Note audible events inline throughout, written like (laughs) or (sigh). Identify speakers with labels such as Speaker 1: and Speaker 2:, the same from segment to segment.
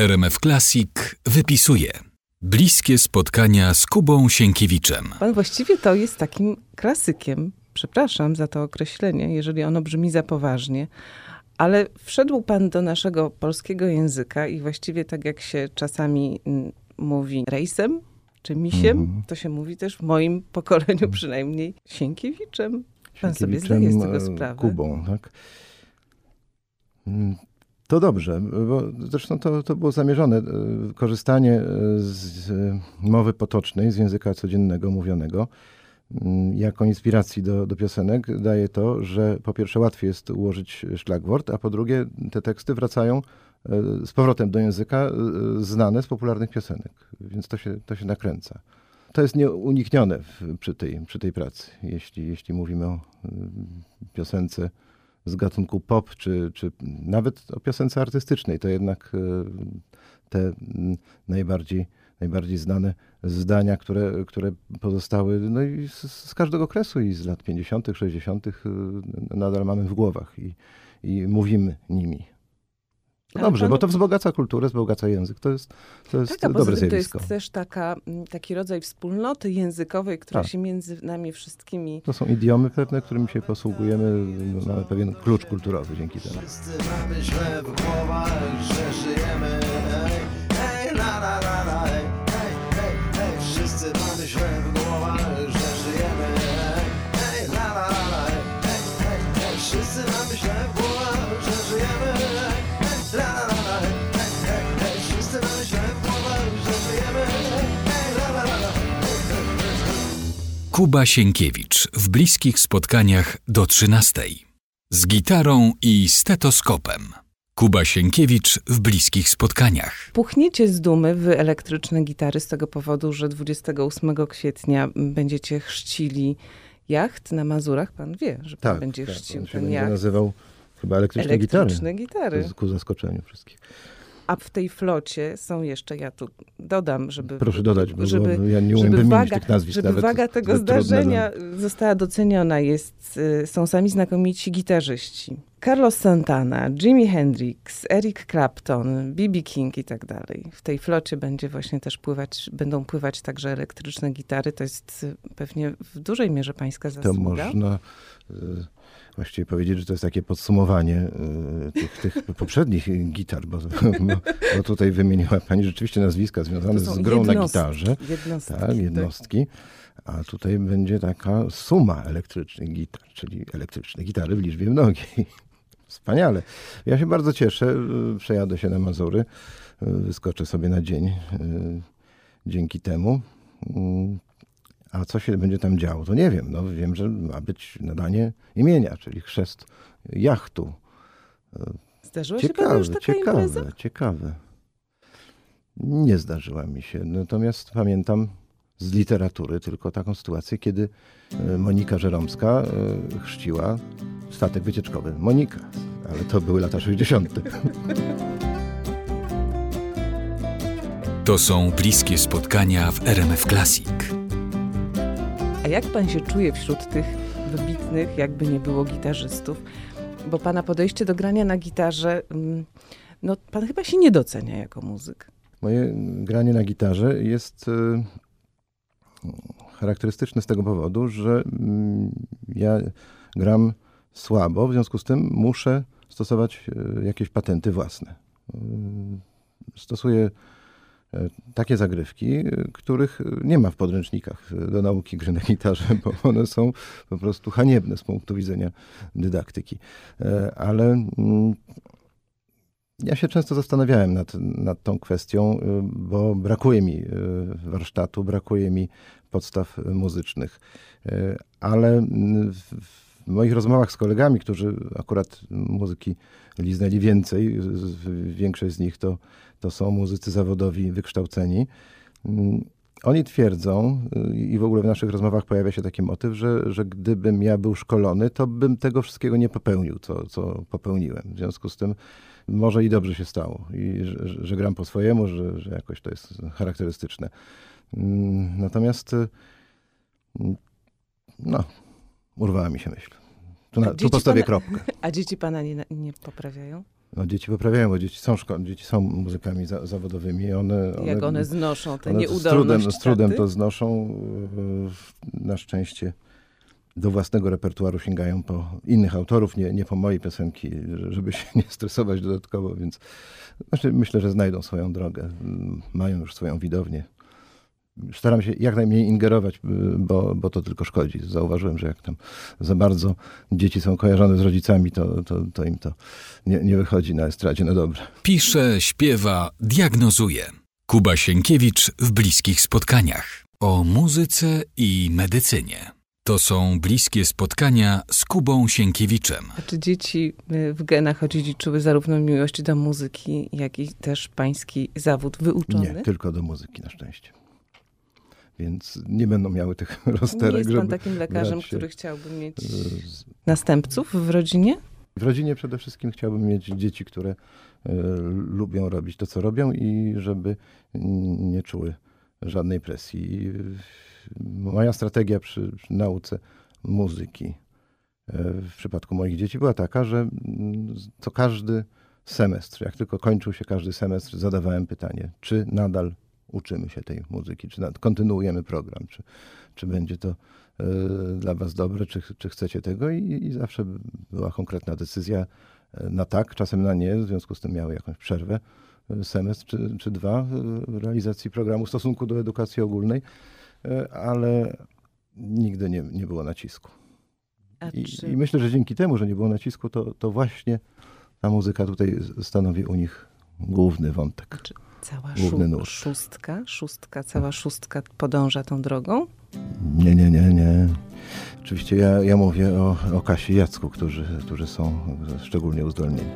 Speaker 1: RMF Classic wypisuje. Bliskie spotkania z Kubą Sienkiewiczem.
Speaker 2: Pan właściwie to jest takim klasykiem. Przepraszam za to określenie, jeżeli ono brzmi za poważnie. Ale wszedł pan do naszego polskiego języka i właściwie tak jak się czasami mm, mówi rejsem czy misiem,
Speaker 3: Mhm.
Speaker 2: to się mówi też w moim pokoleniu przynajmniej Sienkiewiczem. Pan sobie zdaje z tego
Speaker 3: e,
Speaker 2: sprawę.
Speaker 3: Kubą, tak? Mm, To dobrze, bo zresztą to, to było zamierzone. e, Korzystanie e, z e, mowy potocznej, z języka codziennego, mówionego, mm, jako inspiracji do, do piosenek daje to, że po pierwsze łatwiej jest ułożyć szlagwort, a po drugie te teksty wracają z powrotem do języka znane z popularnych piosenek, więc to się, to się nakręca. To jest nieuniknione w, przy, tej, przy tej pracy, jeśli, jeśli mówimy o y, piosence z gatunku pop, czy, czy nawet o piosence artystycznej, to jednak y, te najbardziej, najbardziej znane zdania, które, które pozostały no i z, z każdego okresu i z lat 50., 60., y, nadal mamy w głowach i, i mówimy nimi.
Speaker 2: Ale
Speaker 3: dobrze,
Speaker 2: panu-
Speaker 3: bo to wzbogaca kulturę, wzbogaca język. To jest, to jest
Speaker 2: Tak,
Speaker 3: dobre
Speaker 2: tym to
Speaker 3: zjawisko.
Speaker 2: jest też taka, mm, taki rodzaj wspólnoty językowej, która
Speaker 3: Tak.
Speaker 2: się między nami wszystkimi
Speaker 3: To są idiomy pewne, którymi się posługujemy. Mamy pewien klucz kulturowy dzięki temu.
Speaker 4: Wszyscy mamy źle w głowach, że żyjemy
Speaker 1: Kuba Sienkiewicz w bliskich spotkaniach do 13. Z gitarą i stetoskopem. Kuba Sienkiewicz w bliskich spotkaniach.
Speaker 2: Puchniecie z dumy wy elektryczne gitary z tego powodu, że 28 kwietnia będziecie chrzcili jacht na Mazurach. Pan wie, że pan
Speaker 3: Tak,
Speaker 2: będzie
Speaker 3: tak,
Speaker 2: chrzcił ten
Speaker 3: będzie
Speaker 2: jacht.
Speaker 3: nazywał chyba elektryczne,
Speaker 2: Elektryczne
Speaker 3: gitary.
Speaker 2: gitary.
Speaker 3: Ku zaskoczeniu wszystkich.
Speaker 2: A w tej flocie są jeszcze, ja tu dodam, żeby...
Speaker 3: Proszę dodać, bo,
Speaker 2: żeby,
Speaker 3: bo ja nie umiem
Speaker 2: żeby waga,
Speaker 3: tych nazwisk
Speaker 2: żeby
Speaker 3: nawet.
Speaker 2: waga tego
Speaker 3: trudne
Speaker 2: zdarzenia
Speaker 3: dla-
Speaker 2: została doceniona. Jest, y, są sami znakomici gitarzyści. Carlos Santana, Jimi Hendrix, Eric Clapton, B.B. King i tak dalej. W tej flocie będzie właśnie też pływać, będą pływać także elektryczne gitary. To jest y, pewnie w dużej mierze pańska
Speaker 3: To
Speaker 2: zasługa.
Speaker 3: można y, właściwie powiedzieć, że to jest takie podsumowanie y, tych, tych (laughs) poprzednich gitar, bo, bo, bo tutaj wymieniła pani rzeczywiście nazwiska związane
Speaker 2: To
Speaker 3: z grą na
Speaker 2: jednostki,
Speaker 3: gitarze.
Speaker 2: Jednostki,
Speaker 3: Tak, jednostki. A tutaj będzie taka suma elektrycznych gitar, czyli elektryczne gitary w liczbie mnogiej. Wspaniale. Ja się bardzo cieszę. y, Przejadę się na Mazury. y, Wyskoczę sobie na dzień y, dzięki temu. Mm, A co się będzie tam działo, to nie wiem. No, wiem, że ma być nadanie imienia, czyli chrzest jachtu.
Speaker 2: Zdarzyła się panu
Speaker 3: Ciekawe,
Speaker 2: już taka impreza?
Speaker 3: ciekawe, ciekawe. Nie zdarzyła mi się. Natomiast pamiętam z literatury tylko taką sytuację, kiedy e, Monika Żeromska chrzciła statek wycieczkowy. Monika, ale to były lata 60.
Speaker 1: To są bliskie spotkania w RMF Classic.
Speaker 2: A jak pan się czuje wśród tych wybitnych, jakby nie było gitarzystów? Bo pana podejście do grania na gitarze, mm, no pan chyba się nie docenia jako muzyk.
Speaker 3: Moje granie na gitarze jest e, charakterystyczne z tego powodu, że mm, ja gram słabo, w związku z tym muszę stosować e, jakieś patenty własne. E, Stosuję e, takie zagrywki, których nie ma w podręcznikach do nauki gry na gitarze, (laughs) bo one są po prostu haniebne z punktu widzenia dydaktyki. Ale mm, ja się często zastanawiałem nad, nad tą kwestią, bo brakuje mi warsztatu, brakuje mi podstaw muzycznych. Ale mm, w, w moich rozmowach z kolegami, którzy akurat muzyki liznęli więcej, większość z nich to, to są muzycy zawodowi wykształceni, mm, oni twierdzą, y, i w ogóle w naszych rozmowach pojawia się taki motyw, że, że gdybym ja był szkolony, to bym tego wszystkiego nie popełnił, co, co popełniłem. W związku z tym może i dobrze się stało, i że, że- że gram po swojemu, że, że jakoś to jest charakterystyczne. Mm, Natomiast y, mm, no, urwała mi się myśl. Tu, na,
Speaker 2: A
Speaker 3: tu
Speaker 2: dzieci
Speaker 3: postawię
Speaker 2: pana-
Speaker 3: kropkę. (laughs)
Speaker 2: A dzieci pana nie, nie poprawiają?
Speaker 3: No, dzieci poprawiają, bo dzieci są, szko- dzieci są muzykami za, zawodowymi. One, one,
Speaker 2: Jak one znoszą tę
Speaker 3: one z
Speaker 2: nieudolność
Speaker 3: trudem, z trudem to znoszą. e, Na szczęście do własnego repertuaru sięgają po innych autorów, nie, nie po mojej piosenki, żeby się (laughs) nie stresować dodatkowo, więc znaczy, myślę, że znajdą swoją drogę. Mają już swoją widownię. Staram się jak najmniej ingerować, y, bo, bo to tylko szkodzi. Zauważyłem, że jak tam za bardzo dzieci są kojarzone z rodzicami, to, to, to im to nie, nie wychodzi na estradzie na dobre.
Speaker 1: Pisze, śpiewa, diagnozuje. Kuba Sienkiewicz w bliskich spotkaniach. O muzyce i medycynie. To są bliskie spotkania z Kubą Sienkiewiczem.
Speaker 2: A czy dzieci y, w genach odziedziczyły zarówno miłość do muzyki, jak i też pański zawód wyuczony?
Speaker 3: Nie, tylko do muzyki na szczęście. Więc nie będą miały tych (laughs)
Speaker 2: Nie
Speaker 3: rozterek,
Speaker 2: jest pan takim lekarzem, który chciałby mieć
Speaker 3: z-
Speaker 2: następców w rodzinie?
Speaker 3: W rodzinie przede wszystkim chciałbym mieć dzieci, które e, lubią robić to, co robią i żeby nie czuły żadnej presji. Moja strategia przy, przy nauce muzyki e, w przypadku moich dzieci była taka, że mm, co każdy semestr, jak tylko kończył się każdy semestr, zadawałem pytanie, czy nadal uczymy się tej muzyki, czy kontynuujemy program, czy, czy będzie to e, dla was dobre, czy, czy chcecie tego i, i zawsze była konkretna decyzja e, na tak, czasem na nie, w związku z tym miały jakąś przerwę, e, semestr czy, czy dwa realizacji programu w stosunku do edukacji ogólnej, ale nigdy nie, nie było nacisku. I,
Speaker 2: czy
Speaker 3: I myślę, że dzięki temu, że nie było nacisku, to, to właśnie ta muzyka tutaj stanowi u nich główny wątek.
Speaker 2: Cała
Speaker 3: główny nurt.
Speaker 2: szóstka, szóstka, cała szóstka podąża tą drogą?
Speaker 3: Nie, nie, nie, nie. Oczywiście ja, ja mówię o, o Kasi i Jacku, którzy, którzy są szczególnie uzdolnieni.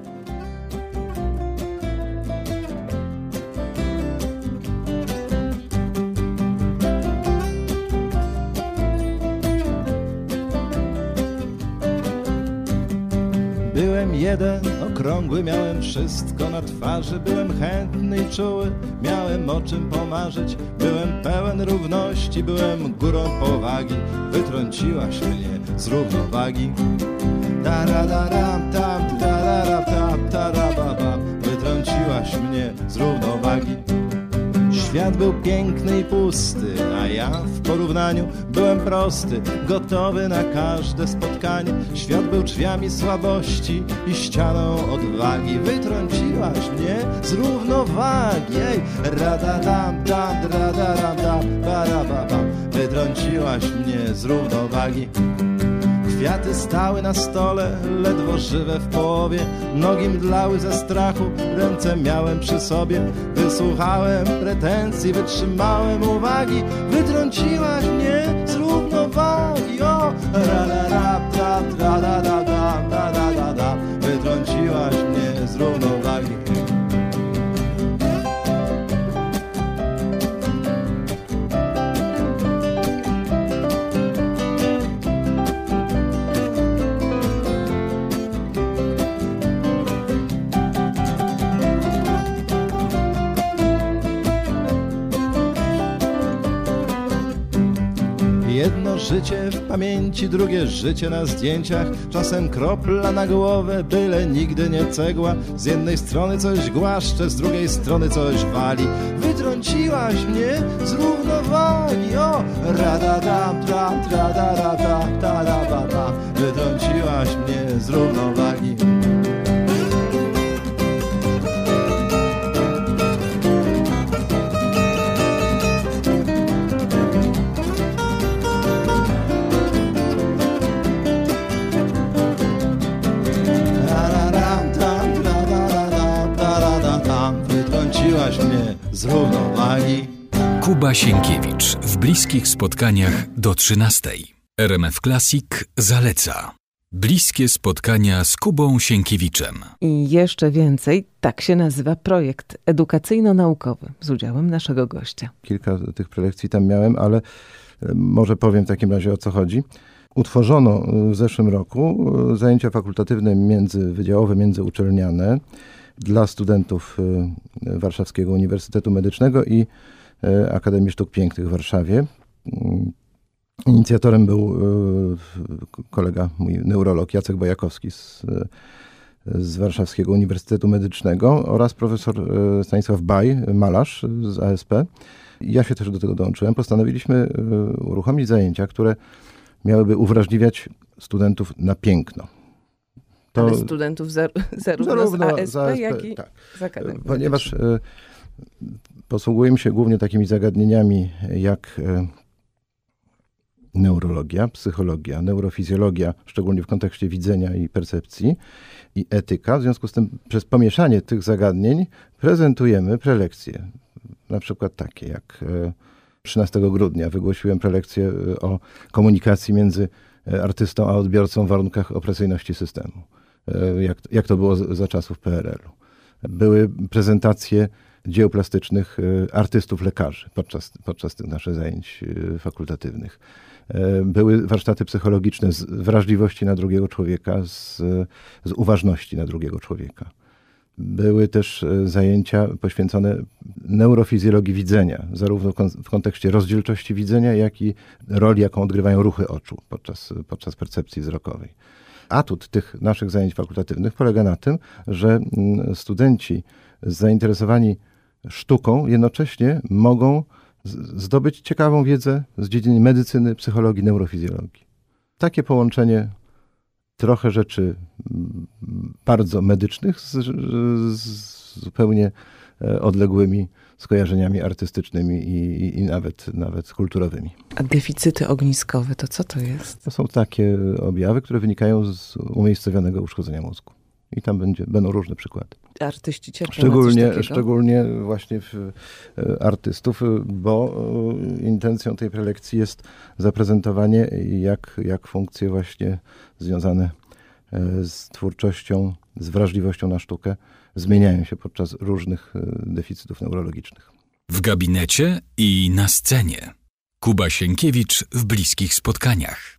Speaker 5: Okrągły, miałem wszystko na twarzy. Byłem chętny i czuły, miałem o czym pomarzyć. Byłem pełen równości, byłem górą powagi. Wytrąciłaś mnie z równowagi. Taradaram, tam, tararam, tam, tarababam Wytrąciłaś mnie z równowagi Świat był piękny i pusty, a ja w porównaniu byłem prosty, gotowy na każde spotkanie. Świat był drzwiami słabości i ścianą odwagi. Wytrąciłaś mnie z równowagi. Ej, radadam, dam, radaram, dam, barababam. Wytrąciłaś mnie z równowagi. Kwiaty stały na stole, ledwo żywe w połowie. Nogi mdlały ze strachu, ręce miałem przy sobie. Wysłuchałem pretensji, wytrzymałem uwagi. Wytrąciłaś mnie z równowagi. O, ra ra ra ta tra da da da da da da da Wytrąciłaś mnie z równowagi życie w pamięci, drugie życie na zdjęciach. Czasem kropla na głowę, byle nigdy nie cegła. Z jednej strony coś głaszcze, z drugiej strony coś wali. Wytrąciłaś mnie z równowagi O, radadam, tra, tra, da, da, da, da, da, da, da. Wytrąciłaś mnie z równowagi
Speaker 1: Kuba Sienkiewicz w bliskich spotkaniach do 13. RMF Classic zaleca. Bliskie spotkania z Kubą Sienkiewiczem.
Speaker 2: I jeszcze więcej, tak się nazywa projekt edukacyjno-naukowy z udziałem naszego gościa.
Speaker 3: Kilka tych prelekcji tam miałem, ale e, może powiem w takim razie o co chodzi. Utworzono e, w zeszłym roku e, zajęcia fakultatywne międzywydziałowe, międzyuczelniane dla studentów Warszawskiego Uniwersytetu Medycznego i Akademii Sztuk Pięknych w Warszawie. Mm, Inicjatorem był e, kolega, mój neurolog Jacek Bojakowski z, z Warszawskiego Uniwersytetu Medycznego oraz profesor e, Stanisław Baj, malarz z ASP. Ja się też do tego dołączyłem. Postanowiliśmy e, uruchomić zajęcia, które miałyby uwrażliwiać studentów na piękno.
Speaker 2: To Ale studentów zar zarówno, zarówno z ASP, ASP jak i
Speaker 3: tak.
Speaker 2: z Akademii
Speaker 3: Ponieważ posługujemy się głównie takimi zagadnieniami jak y, neurologia, psychologia, neurofizjologia, szczególnie w kontekście widzenia i percepcji, i etyka. W związku z tym przez pomieszanie tych zagadnień prezentujemy prelekcje. Na przykład takie jak 13 e, grudnia wygłosiłem prelekcję e, o komunikacji między e, artystą a odbiorcą w warunkach opresyjności systemu. Jak, jak to było za czasów PRL-u. Były prezentacje dzieł plastycznych artystów lekarzy podczas, podczas tych naszych zajęć fakultatywnych. E, były warsztaty psychologiczne z wrażliwości na drugiego człowieka, z, z uważności na drugiego człowieka. Były też e, zajęcia poświęcone neurofizjologii widzenia, zarówno w kontekście rozdzielczości widzenia, jak i roli, jaką odgrywają ruchy oczu podczas, podczas percepcji wzrokowej. Atut tych naszych zajęć fakultatywnych polega na tym, że mm, studenci zainteresowani sztuką jednocześnie mogą zdobyć ciekawą wiedzę z dziedziny medycyny, psychologii, neurofizjologii. Takie połączenie trochę rzeczy bardzo medycznych z, z zupełnie e, odległymi skojarzeniami artystycznymi i, i, nawet, nawet kulturowymi.
Speaker 2: A deficyty ogniskowe to co to jest?
Speaker 3: To są takie objawy, które wynikają z umiejscowionego uszkodzenia mózgu. I tam będzie, będą różne przykłady.
Speaker 2: Artyści cierpią
Speaker 3: szczególnie, szczególnie właśnie w, e, artystów, e, bo e, intencją tej prelekcji jest zaprezentowanie, jak, jak funkcje właśnie związane z twórczością, z wrażliwością na sztukę zmieniają się podczas różnych deficytów neurologicznych.
Speaker 1: W gabinecie i na scenie. Kuba Sienkiewicz w bliskich spotkaniach.